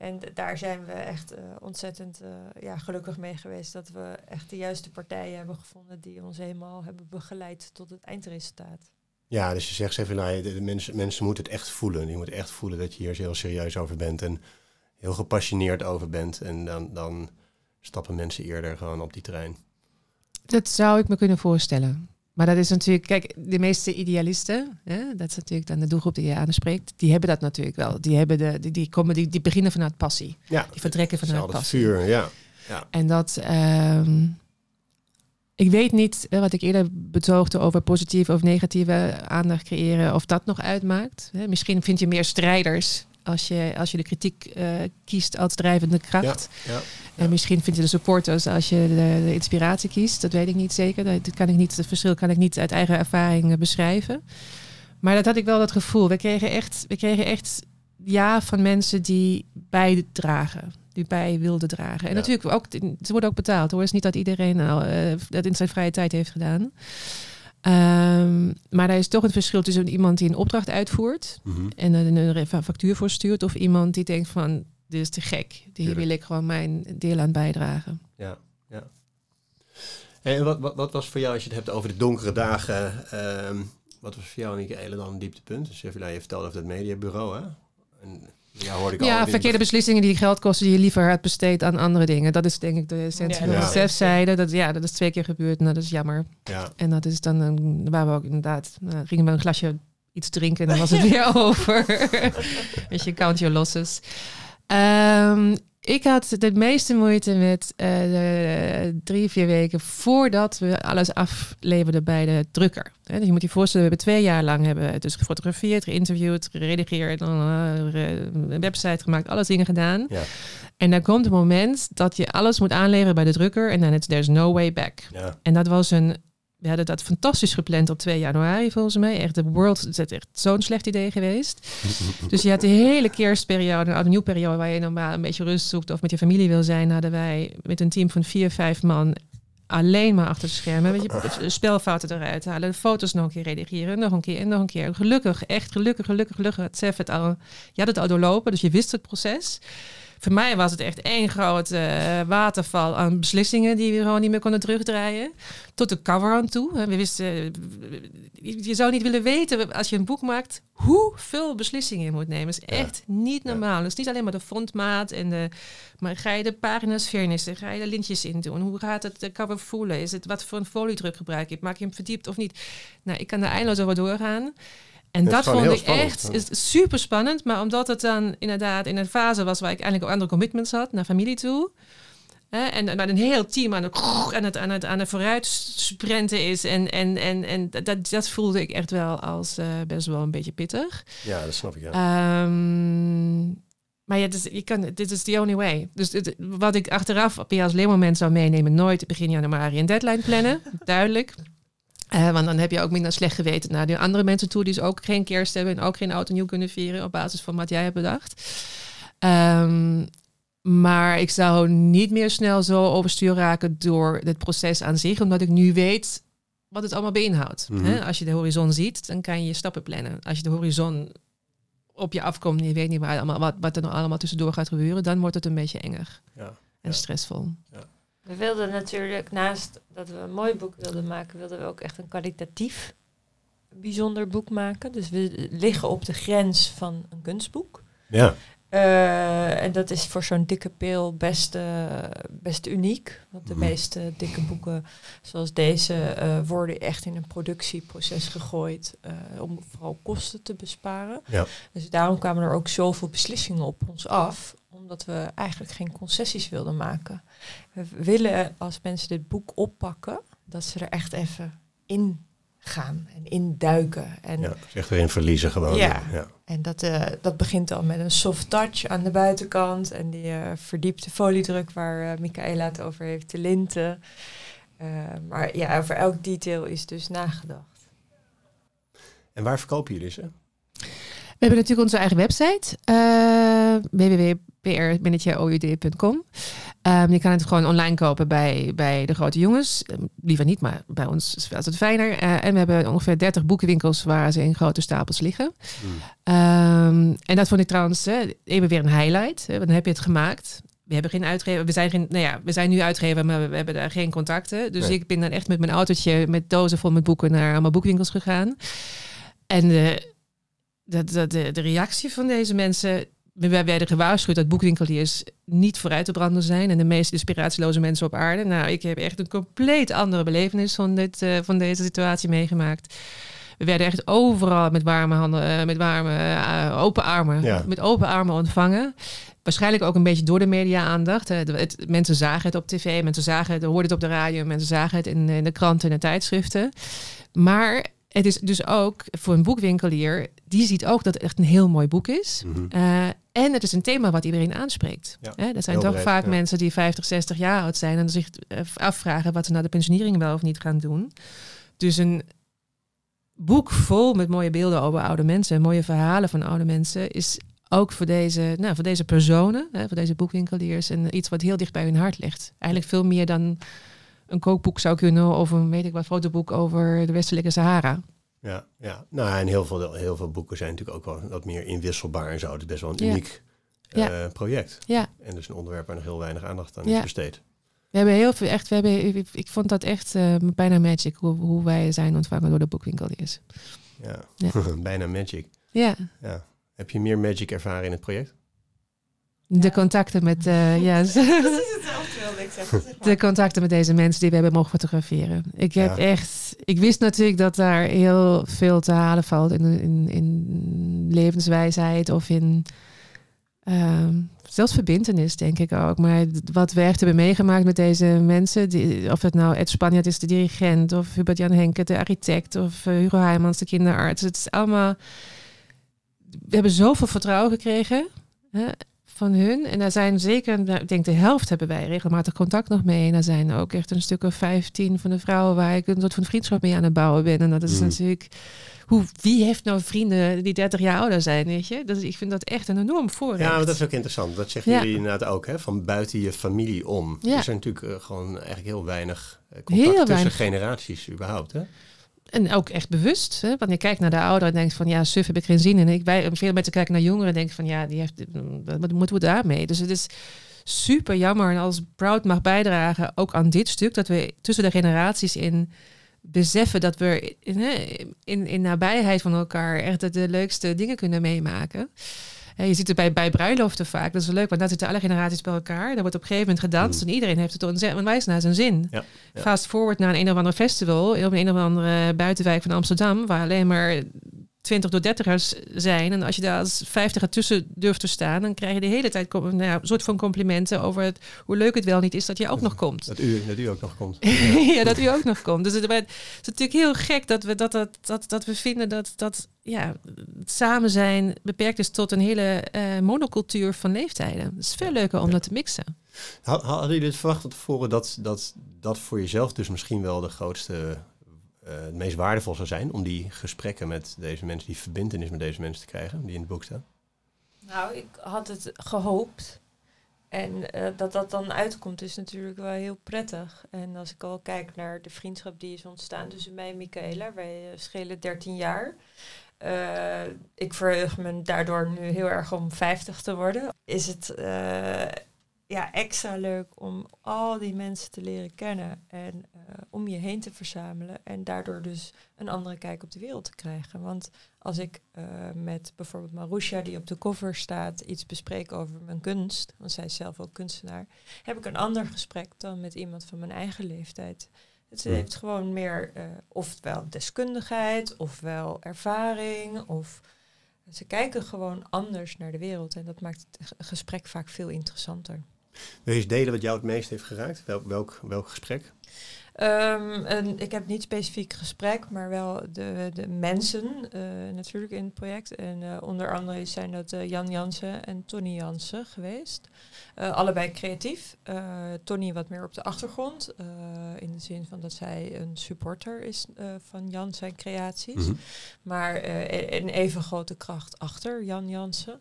En daar zijn we echt uh, ontzettend uh, ja, gelukkig mee geweest dat we echt de juiste partijen hebben gevonden die ons helemaal hebben begeleid tot het eindresultaat. Ja, dus je zegt even, nou, de, mensen, mensen moeten het echt voelen. Je moet echt voelen dat je hier heel serieus over bent en heel gepassioneerd over bent. En dan, dan stappen mensen eerder gewoon op die trein. Dat zou ik me kunnen voorstellen. Maar dat is natuurlijk, kijk, de meeste idealisten, hè, dat is natuurlijk dan de doelgroep die je aanspreekt, die hebben dat natuurlijk wel. Die, hebben de, die, die, komen, die, die beginnen vanuit passie. Ja, die vertrekken vanuit passie. vuur, ja. ja. En dat, um, ik weet niet wat ik eerder betoogde over positieve of negatieve aandacht creëren, of dat nog uitmaakt. Misschien vind je meer strijders als je, als je de kritiek uh, kiest als drijvende kracht. Ja, ja. En misschien vind je de supporters als je de, de, inspiratie kiest. Dat weet ik niet zeker. Dat, kan ik niet, het verschil kan ik niet uit eigen ervaring beschrijven. Maar dat had ik wel dat gevoel. We kregen echt, we kregen echt ja van mensen die bijdragen. Die bij wilden dragen. En natuurlijk ook, ze worden ook betaald hoor. Het is niet dat iedereen al, uh, dat in zijn vrije tijd heeft gedaan. Um, maar daar is toch een verschil tussen iemand die een opdracht uitvoert mm -hmm. en er een factuur voor stuurt, of iemand die denkt van dit is te gek. Hier wil ik gewoon mijn deel aan bijdragen. Ja, ja. En wat, wat, wat, was voor jou, als je het hebt over de donkere dagen, um, wat was voor jou, Michaela, dan een dieptepunt? Dus je vertelde over het mediabureau, hè? En, ja, hoorde ik ja verkeerde beslissingen die geld kosten, die je liever had besteed aan andere dingen. Dat is denk ik de essentie van ja. de Dat, ja, dat is twee keer gebeurd en dat is jammer. Ja. En dat is dan, een, waar we ook inderdaad, nou, gingen we een glasje iets drinken en dan was het weer over. Weet je, count your losses. Um, ik had de meeste moeite met uh, de drie, vier weken voordat we alles afleverden bij de drukker. dus je moet je voorstellen, we hebben twee jaar lang hebben dus gefotografeerd, geïnterviewd, geredigeerd, uh, een website gemaakt, alles dingen gedaan. Ja. En dan komt het moment dat je alles moet aanleveren bij de drukker en dan is there's no way back. Ja. En dat was een we hadden dat fantastisch gepland op 2 januari volgens mij. Echt de world, het is echt zo'n slecht idee geweest. dus je had de hele kerstperiode, een nieuw periode waar je normaal een beetje rust zoekt of met je familie wil zijn, hadden wij met een team van vier, vijf man alleen maar achter de schermen. Weet je, spelfouten eruit halen, de foto's nog een keer redigeren, nog een keer en nog een keer. Gelukkig, echt gelukkig, gelukkig, gelukkig. Het het al, je had het al doorlopen, dus je wist het proces. Voor mij was het echt één grote eh, waterval aan beslissingen die we gewoon niet meer konden terugdraaien. Tot de cover aan toe. We wisten, eh, je zou niet willen weten als je een boek maakt hoeveel beslissingen je moet nemen. Dat is echt niet normaal. Het is niet alleen maar de frontmaat en de, maar ga je de pagina's vernissen, ga je de lintjes in doen, hoe gaat het de cover voelen, is het wat voor een foliedruk gebruik je, maak je hem verdiept of niet. Nou, ik kan er eindeloos over doorgaan. En dat, vond ik echt is super spannend. Maar omdat het dan inderdaad in een fase was waar ik eigenlijk ook andere commitments had naar familie toe. Hè, en, en een heel team aan, de, aan, het, aan, het, aan het vooruit sprinten is. En, en, en, en dat, dat voelde ik echt wel als uh, best wel een beetje pittig. Ja, dat snap ik. Ja. Um, maar ja, dus, je kan, dit is the only way. Dus het, wat ik achteraf als leermoment zou meenemen, nooit begin januari een deadline plannen. Duidelijk. Uh, want dan heb je ook minder slecht geweten naar de andere mensen toe die dus ook geen kerst hebben en ook geen auto nieuw kunnen vieren op basis van wat jij hebt bedacht. Um, maar ik zou niet meer snel zo overstuur raken door het proces aan zich, omdat ik nu weet wat het allemaal beïnhoudt. Mm Als je de horizon ziet, dan kan je stappen plannen. Als je de horizon op je afkomt en je weet niet waar allemaal, wat, wat er nou allemaal tussendoor gaat gebeuren, dan wordt het een beetje enger ja, en stressvol. Ja. We wilden natuurlijk, naast dat we een mooi boek wilden maken, wilden we ook echt een kwalitatief bijzonder boek maken. Dus we liggen op de grens van een kunstboek. Ja. Uh, en dat is voor zo'n dikke pil best, uh, best uniek. Want de mhm. meeste dikke boeken zoals deze uh, worden echt in een productieproces gegooid om vooral kosten te besparen. Ja. Dus daarom kwamen er ook zoveel beslissingen op ons af, omdat we eigenlijk geen concessies wilden maken. We willen als mensen dit boek oppakken, dat ze er echt even in gaan en induiken. En ja, echt weer in verliezen gewoon. Ja, ja. en dat, uh, dat begint al met een soft touch aan de buitenkant en die uh, verdiepte foliedruk waar uh, Michaela het over heeft, de linten. maar ja, over elk detail is dus nagedacht. En waar verkopen jullie ze? We hebben natuurlijk onze eigen website, www.prmanageroud.com. Um, je kan het gewoon online kopen bij, bij de grote jongens. Ehm, liever niet, maar bij ons is het fijner. Uh, en we hebben ongeveer 30 boekenwinkels waar ze in grote stapels liggen. Um, en dat vond ik trouwens even weer een highlight. dan heb je het gemaakt. We hebben geen uitgever. We zijn, geen, nou ja, we zijn nu uitgever, maar we, hebben daar geen contacten. Dus ik ben dan echt met mijn autootje met dozen vol met boeken naar allemaal boekwinkels gegaan. En de, de, de, de, de reactie van deze mensen we werden gewaarschuwd dat boekwinkeliers niet vooruit te branden zijn en de meest inspiratieloze mensen op aarde. Nou, ik heb echt een compleet andere belevenis van, dit, uh, van deze situatie meegemaakt. We werden echt overal met warme handen, uh, met warme, uh, open armen, met open armen ontvangen. Waarschijnlijk ook een beetje door de media-aandacht. Mensen zagen het op tv, mensen zagen het, hoorden het op de radio, mensen zagen het in, in de kranten en de tijdschriften. Maar het is dus ook voor een boekwinkelier, die ziet ook dat het echt een heel mooi boek is. Uh, en het is een thema wat iedereen aanspreekt. Ja, er zijn toch vaak mensen die 50, 60 jaar oud zijn en zich eh, afvragen wat ze na de pensionering wel of niet gaan doen. Dus een boek vol met mooie beelden over oude mensen en mooie verhalen van oude mensen is ook voor deze, nou, voor deze personen, hè, voor deze boekwinkeliers, en iets wat heel dicht bij hun hart ligt. Eigenlijk veel meer dan een kookboek zou kunnen of een weet ik wat fotoboek over de westelijke Sahara. Ja, ja. Nou, en heel veel, heel veel boeken zijn natuurlijk ook wel wat meer inwisselbaar en zo. Het is best wel een uniek uh, project. Ja. En dus een onderwerp waar nog heel weinig aandacht aan is besteed. We hebben heel veel, echt, we hebben, ik vond dat echt uh, bijna magic hoe, hoe, wij zijn ontvangen door de boekwinkeliers. Ja, ja. bijna magic. Ja. ja. Heb je meer magic ervaren in het project? De contacten met, uh, ja, de contacten met deze mensen die we hebben mogen fotograferen. Ik heb echt, ik wist natuurlijk dat daar heel veel te halen valt in, in, in levenswijsheid of in uh, zelfs verbindenis, denk ik ook. Maar wat we echt hebben meegemaakt met deze mensen, die, of het nou Ed Spanjaard is, de dirigent, of Hubert Jan Henke, de architect, of uh, Hugo Heijmans, de kinderarts. Het is allemaal. We hebben zoveel vertrouwen gekregen. Hè? Van hun. En daar zijn zeker, nou, ik denk de helft hebben wij regelmatig contact nog mee. En daar zijn ook echt een stuk of 15 van de vrouwen waar ik een soort van vriendschap mee aan het bouwen ben. En dat is mm. natuurlijk, hoe, wie heeft nou vrienden die 30 jaar ouder zijn, weet je? Dus ik vind dat echt een enorm voorrecht. Ja, maar dat is ook interessant. Dat zeggen jullie inderdaad ook, hè? Van buiten je familie om. Ja. Er zijn natuurlijk uh, gewoon eigenlijk heel weinig uh, contact tussen generaties überhaupt, hè? En ook echt bewust. Hè? Want je kijkt naar de ouderen en denkt van ja, suf heb ik geen zin in. Ik, wij, veel mensen kijken naar jongeren en denken van ja, die heeft, wat moeten we daarmee? Dus het is super jammer. En als Proud mag bijdragen ook aan dit stuk, dat we tussen de generaties in beseffen dat we in, in, in nabijheid van elkaar echt de leukste dingen kunnen meemaken. Je ziet het bij, bij bruiloften vaak. Dat is leuk, want daar zitten alle generaties bij elkaar. Daar wordt op een gegeven moment gedanst mm. en iedereen heeft het onwijs naar zijn zin. Ja, Fast forward naar een, een of ander festival op een, een of andere buitenwijk van Amsterdam, waar alleen maar 20 tot 30ers zijn. En als je daar als 50 tussen durft te staan, dan krijg je de hele tijd nou ja, een soort van complimenten over het, hoe leuk het wel niet is dat je ook nog komt. Dat u, dat u ook nog komt. ja, dat u ook nog komt. Dus het, het, is natuurlijk heel gek dat we, dat, dat, dat, dat we vinden dat, dat ja, het samen zijn beperkt is tot een hele uh, monocultuur van leeftijden. Het is veel leuker om dat te mixen. Hadden jullie het verwacht van tevoren dat, dat dat voor jezelf dus misschien wel de grootste het meest waardevol zou zijn om die gesprekken met deze mensen, die verbindenis met deze mensen te krijgen, die in het boek staan? Nou, ik had het gehoopt. En uh, dat dat dan uitkomt is natuurlijk wel heel prettig. En als ik al kijk naar de vriendschap die is ontstaan tussen mij en Michaela, wij uh, schelen 13 jaar. Ik verheug me daardoor nu heel erg om 50 te worden. Is het ja, extra leuk om al die mensen te leren kennen en uh, om je heen te verzamelen en daardoor dus een andere kijk op de wereld te krijgen. Want als ik uh, met bijvoorbeeld Marusha, die op de cover staat, iets bespreek over mijn kunst, want zij is zelf ook kunstenaar, heb ik een ander gesprek dan met iemand van mijn eigen leeftijd. Het heeft gewoon meer uh, ofwel deskundigheid, ofwel ervaring, of ze kijken gewoon anders naar de wereld en dat maakt het gesprek vaak veel interessanter. Wil je eens delen wat jou het meest heeft geraakt? Welk, welk, welk gesprek? Um, ik heb niet specifiek gesprek, maar wel de, de mensen uh, natuurlijk in het project. En uh, onder andere zijn dat uh, Jan Jansen en Tony Jansen geweest. allebei creatief. Tony wat meer op de achtergrond, in de zin van dat zij een supporter is van Jan zijn creaties. Mm -hmm. Maar een even grote kracht achter Jan Jansen.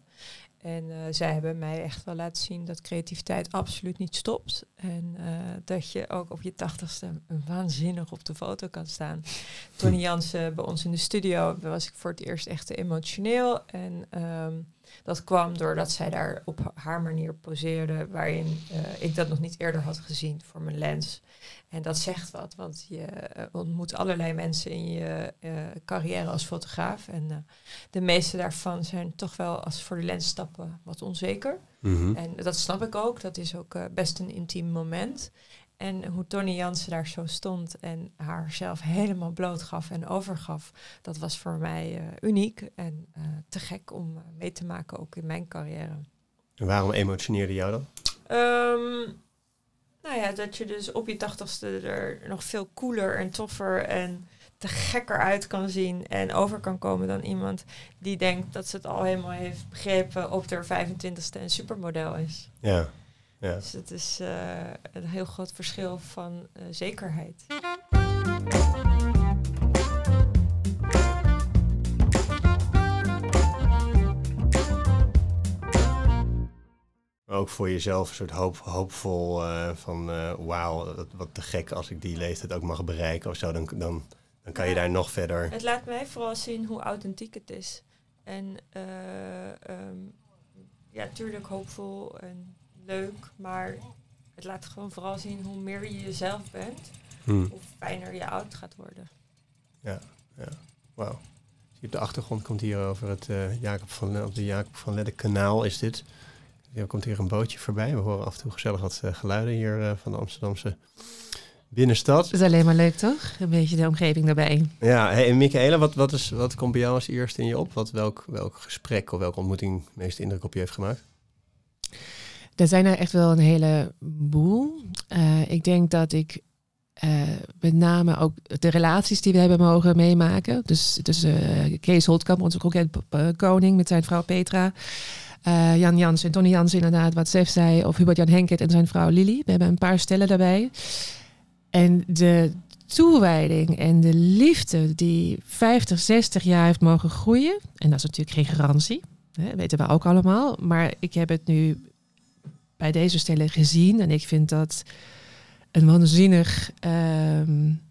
En uh, zij hebben mij echt wel laten zien dat creativiteit absoluut niet stopt. En uh, dat je ook op je tachtigste waanzinnig op de foto kan staan. Tony Jansen bij ons in de studio was ik voor het eerst echt emotioneel. En um, dat kwam doordat zij daar op haar manier poseerde, waarin uh, ik dat nog niet eerder had gezien voor mijn lens. En dat zegt wat, want je uh, ontmoet allerlei mensen in je uh, carrière als fotograaf. En de meeste daarvan zijn toch wel als voor de lens stappen wat onzeker. Mm -hmm. En dat snap ik ook, dat is ook best een intiem moment. En hoe Tony Jansen daar zo stond en haarzelf helemaal blootgaf en overgaf, dat was voor mij uniek en te gek om mee te maken, ook in mijn carrière. En waarom emotioneerde jou dan? Um, nou ja, dat je dus op je tachtigste er nog veel cooler en toffer en te gekker uit kan zien en over kan komen dan iemand die denkt dat ze het al helemaal heeft begrepen op haar 25ste en supermodel is. Ja. Ja. Dus het is uh, een heel groot verschil van uh, zekerheid. Ook voor jezelf een soort hoop, hoopvol uh, van wauw, wat te gek als ik die leeftijd ook mag bereiken of zo. Dan, dan, dan kan je daar nog verder. Het laat mij vooral zien hoe authentiek het is. En um, ja, tuurlijk hoopvol en leuk, maar het laat gewoon vooral zien hoe meer je jezelf bent, hmm. hoe fijner je oud gaat worden. Ja, ja. wauw. Op de achtergrond komt hier over het uh, Jacob van, op de Jacob van Ledde kanaal is dit. Er komt hier een bootje voorbij. We horen af en toe gezellig wat uh, geluiden hier uh, van de Amsterdamse binnenstad. Dat is alleen maar leuk, toch? Een beetje de omgeving daarbij. Ja, hey, en Michaela, wat, wat, is, wat komt bij jou als eerste in je op? Wat, welk, welk gesprek of welke ontmoeting de meeste indruk op je heeft gemaakt? Er zijn er echt wel een heleboel. Uh, ik denk dat ik uh, met name ook de relaties die we hebben mogen meemaken. Dus tussen uh, Kees Holtkamp, onze koning, met zijn vrouw Petra. Jan Jans en Tony Jans inderdaad, wat Sef zei. Of Hubert Jan Henkert en zijn vrouw Lily. We hebben een paar stellen daarbij. En de toewijding en de liefde die 50, 60 jaar heeft mogen groeien. En dat is natuurlijk geen garantie. Hè, weten we ook allemaal. Maar ik heb het nu bij deze stellen gezien. En ik vind dat een waanzinnig um,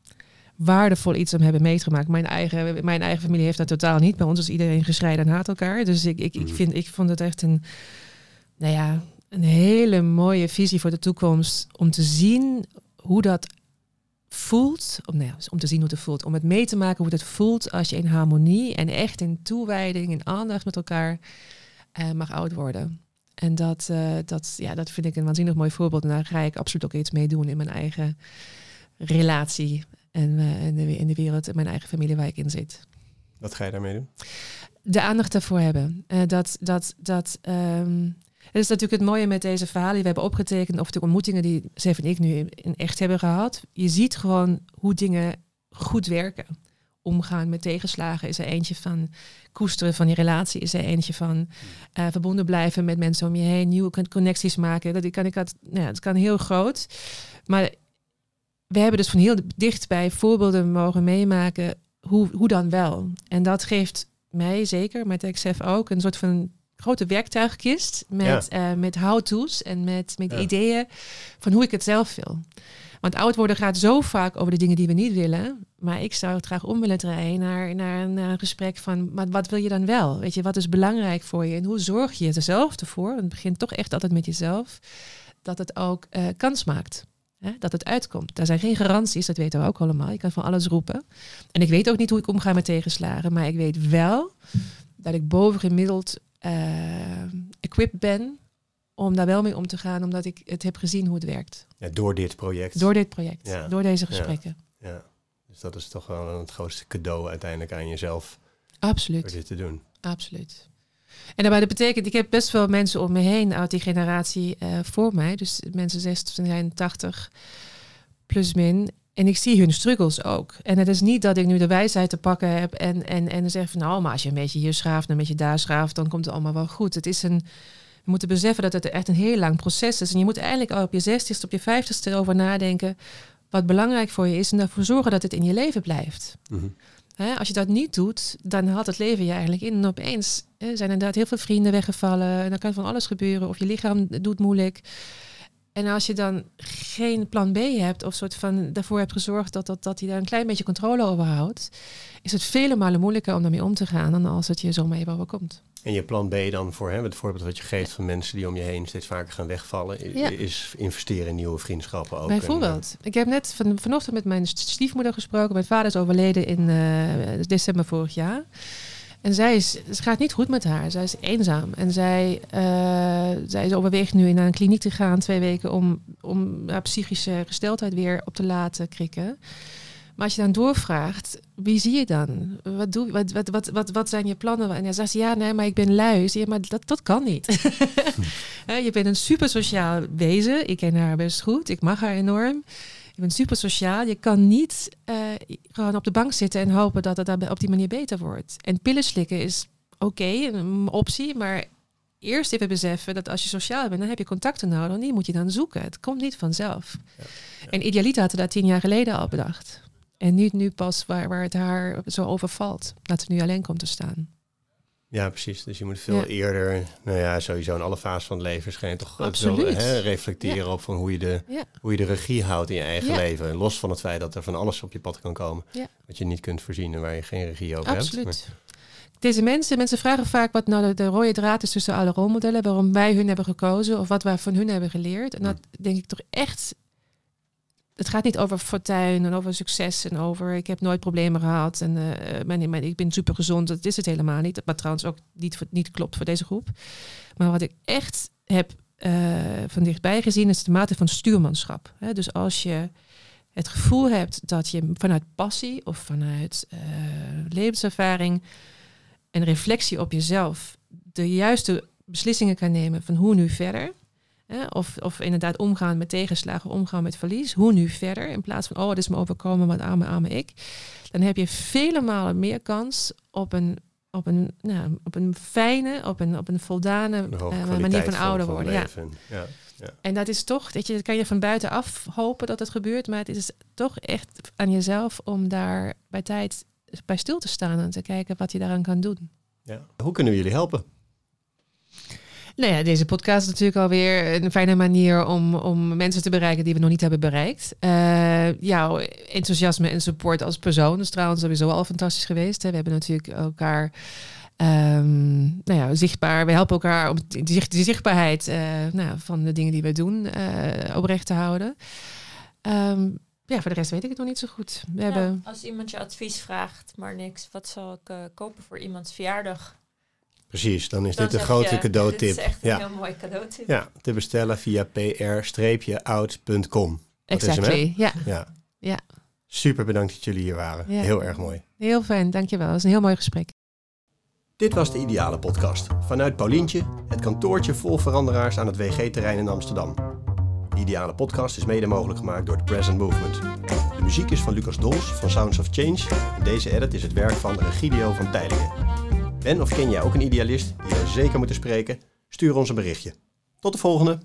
waardevol iets om hebben meegemaakt. Mijn eigen, mijn eigen familie heeft dat totaal niet. Bij ons is iedereen gescheiden en haat elkaar. Dus ik, ik, ik, Mhm. vind, ik vond het echt een, nou ja, een hele mooie visie voor de toekomst. Om te zien hoe dat voelt. Om, nou ja, om te zien hoe het voelt. Om het mee te maken hoe het voelt als je in harmonie en echt in toewijding, in aandacht met elkaar eh, mag oud worden. En dat, eh, dat, ja, dat vind ik een waanzinnig mooi voorbeeld. En daar ga ik absoluut ook iets mee doen in mijn eigen relatie. En eh, in, de, in de wereld, in mijn eigen familie waar ik in zit. Wat ga je daarmee doen? De aandacht daarvoor hebben. Eh, dat, dat, dat, het is natuurlijk het mooie met deze verhalen die we hebben opgetekend. Of de ontmoetingen die Sef en ik nu in, in echt hebben gehad. Je ziet gewoon hoe dingen goed werken. Omgaan met tegenslagen is er eentje van. Koesteren van je relatie is er eentje van. eh, verbonden blijven met mensen om je heen. Nieuwe con- connecties maken. Dat kan, ik dat, nou ja, dat kan heel groot. Maar we hebben dus van heel dichtbij voorbeelden mogen meemaken. Hoe, hoe dan wel? En dat geeft mij zeker, maar TechSef ook, een soort van grote werktuigkist met, eh, met how-to's en met, met Ja. ideeën van hoe ik het zelf wil. Want oud worden gaat zo vaak over de dingen die we niet willen. Maar ik zou het graag om willen draaien naar, naar, naar een gesprek van... Maar wat wil je dan wel? Weet je, wat is belangrijk voor je? En hoe zorg je er zelf ervoor? Het begint toch echt altijd met jezelf. Dat het ook eh, kans maakt. Hè? Dat het uitkomt. Daar zijn geen garanties, dat weten we ook allemaal. Je kan van alles roepen. En ik weet ook niet hoe ik omga met tegenslagen. Maar ik weet wel dat ik bovengemiddeld eh equipped ben... om daar wel mee om te gaan. Omdat ik het heb gezien hoe het werkt. Ja, door dit project. Door dit project. Ja. Door deze Ja. gesprekken. Ja. Dus dat is toch wel het grootste cadeau uiteindelijk aan jezelf Absoluut. door dit te doen. Absoluut. En daarbij dat betekent, ik heb best wel mensen om me heen uit die generatie eh, voor mij. Dus mensen 60 zijn 80 plus min. En ik zie hun struggles ook. En het is niet dat ik nu de wijsheid te pakken heb en, en, en zeg van nou, maar als je een beetje hier schaaft en een beetje daar schaaft, dan komt het allemaal wel goed. Het is een, we moeten beseffen dat het echt een heel lang proces is. En je moet eigenlijk al op je 60ste, op je 50ste over nadenken wat belangrijk voor je is en ervoor zorgen dat het in je leven blijft. Mhm. Hè, als je dat niet doet, dan haalt het leven je eigenlijk in. En opeens hè, zijn inderdaad heel veel vrienden weggevallen. En dan kan van alles gebeuren. Of je lichaam doet moeilijk. En als je dan geen plan B hebt, of soort van daarvoor hebt gezorgd dat, dat, dat hij daar een klein beetje controle over houdt, is het vele malen moeilijker om daarmee om te gaan dan als het je zomaar even overkomt. En je plan B dan voor hè, het voorbeeld wat je geeft van mensen die om je heen steeds vaker gaan wegvallen, Ja. is investeren in nieuwe vriendschappen ook. Bijvoorbeeld. Ik heb net van, vanochtend met mijn stiefmoeder gesproken. Mijn vader is overleden in eh, december vorig jaar. En zij is, het gaat niet goed met haar. Zij is eenzaam. En zij, eh, zij is overweegt nu naar een kliniek te gaan twee weken om, om haar psychische gesteldheid weer op te laten krikken. Maar als je dan doorvraagt, wie zie je dan? Wat, doe, wat, wat, wat, wat, wat zijn je plannen? En hij zegt, ja, nee, maar ik ben lui. Zeg, Ja, maar dat, dat kan niet. Je bent een super sociaal wezen. Ik ken haar best goed. Ik mag haar enorm. Je bent super sociaal. Je kan niet eh, gewoon op de bank zitten en hopen dat het op die manier beter wordt. En pillen slikken is oké, een optie, maar eerst even beseffen dat als je sociaal bent, dan heb je contacten nodig. En die moet je dan zoeken. Het komt niet vanzelf. Ja, ja. En Idealita had dat tien jaar geleden al bedacht. En niet nu pas waar, waar het haar zo overvalt. Dat ze nu alleen komt te staan. Ja, precies. Dus je moet veel Ja. eerder, nou ja, sowieso in alle fases van het leven schijnt toch wel Absoluut. hè, reflecteren op van hoe je, de, Ja. hoe je de regie houdt in je eigen leven. Los van het feit dat er van alles op je pad kan komen wat je niet kunt voorzien en waar je geen regie over hebt. Absoluut. Deze mensen, mensen vragen vaak wat nou de, de rode draad is tussen alle rolmodellen, waarom wij hun hebben gekozen of wat wij van hun hebben geleerd. En dat denk ik toch echt. Het gaat niet over fortuin en over succes en over ik heb nooit problemen gehad en eh, mijn, ik ben super gezond. Dat is het helemaal niet. Wat trouwens ook niet, niet klopt voor deze groep. Maar wat ik echt heb eh, van dichtbij gezien is de mate van stuurmanschap. Dus als je het gevoel hebt dat je vanuit passie of vanuit eh, levenservaring en reflectie op jezelf de juiste beslissingen kan nemen van hoe nu verder. Hè? Of, of inderdaad omgaan met tegenslagen, omgaan met verlies. Hoe nu verder? In plaats van, oh, het is me overkomen, wat arme, arme ik. Dan heb je vele malen meer kans op een, op een, nou, op een fijne, op een, op een voldane eh, manier van ouder worden. Ja. Ja. En dat is toch, dat je, dat kan je van buitenaf hopen dat het gebeurt, maar het is toch echt aan jezelf om daar bij tijd bij stil te staan en te kijken wat je daaraan kan doen. Ja. Hoe kunnen we jullie helpen? Nou ja, deze podcast is natuurlijk alweer een fijne manier om, om mensen te bereiken die we nog niet hebben bereikt. Uh, jouw enthousiasme en support als persoon is trouwens sowieso al fantastisch geweest. Hè. We hebben natuurlijk elkaar um, nou ja, zichtbaar. We helpen elkaar om die, zichtbaarheid uh, nou, van de dingen die we doen uh, oprecht te houden. Um, ja, voor de rest weet ik het nog niet zo goed. We hebben... Als iemand je advies vraagt, maar niks, wat zal ik uh, kopen voor iemands verjaardag? Precies, dan is dit een grote cadeautip. Dit is echt een ja. heel mooi cadeautip. Ja, te bestellen via pr-out.com. Exactly, ja. ja. ja. Super bedankt dat jullie hier waren. Heel erg mooi. Heel fijn, dankjewel. Het is een heel mooi gesprek. Dit was de Ideale Podcast. Vanuit Paulientje, het kantoortje vol veranderaars aan het WG-terrein in Amsterdam. De Ideale Podcast is mede mogelijk gemaakt door The Present Movement. De muziek is van Lucas Dols van Sounds of Change. En deze edit is het werk van Regidio van Teilingen. Ben of ken jij ook een idealist die wij zeker moeten spreken? Stuur ons een berichtje. Tot de volgende!